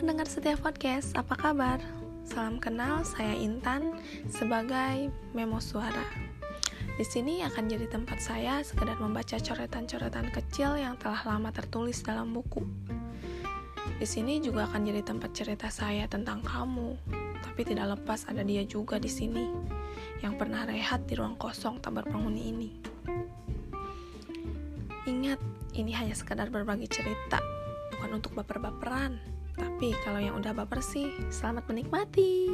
pendengar setiap podcast, apa kabar? Salam kenal, saya Intan sebagai Memo Suara. Di sini akan jadi tempat saya sekedar membaca coretan-coretan kecil yang telah lama tertulis dalam buku. Di sini juga akan jadi tempat cerita saya tentang kamu, tapi tidak lepas ada dia juga di sini yang pernah rehat di ruang kosong tak berpenghuni ini. Ingat, ini hanya sekadar berbagi cerita, bukan untuk baper-baperan. Tapi kalau yang udah baper sih, selamat menikmati.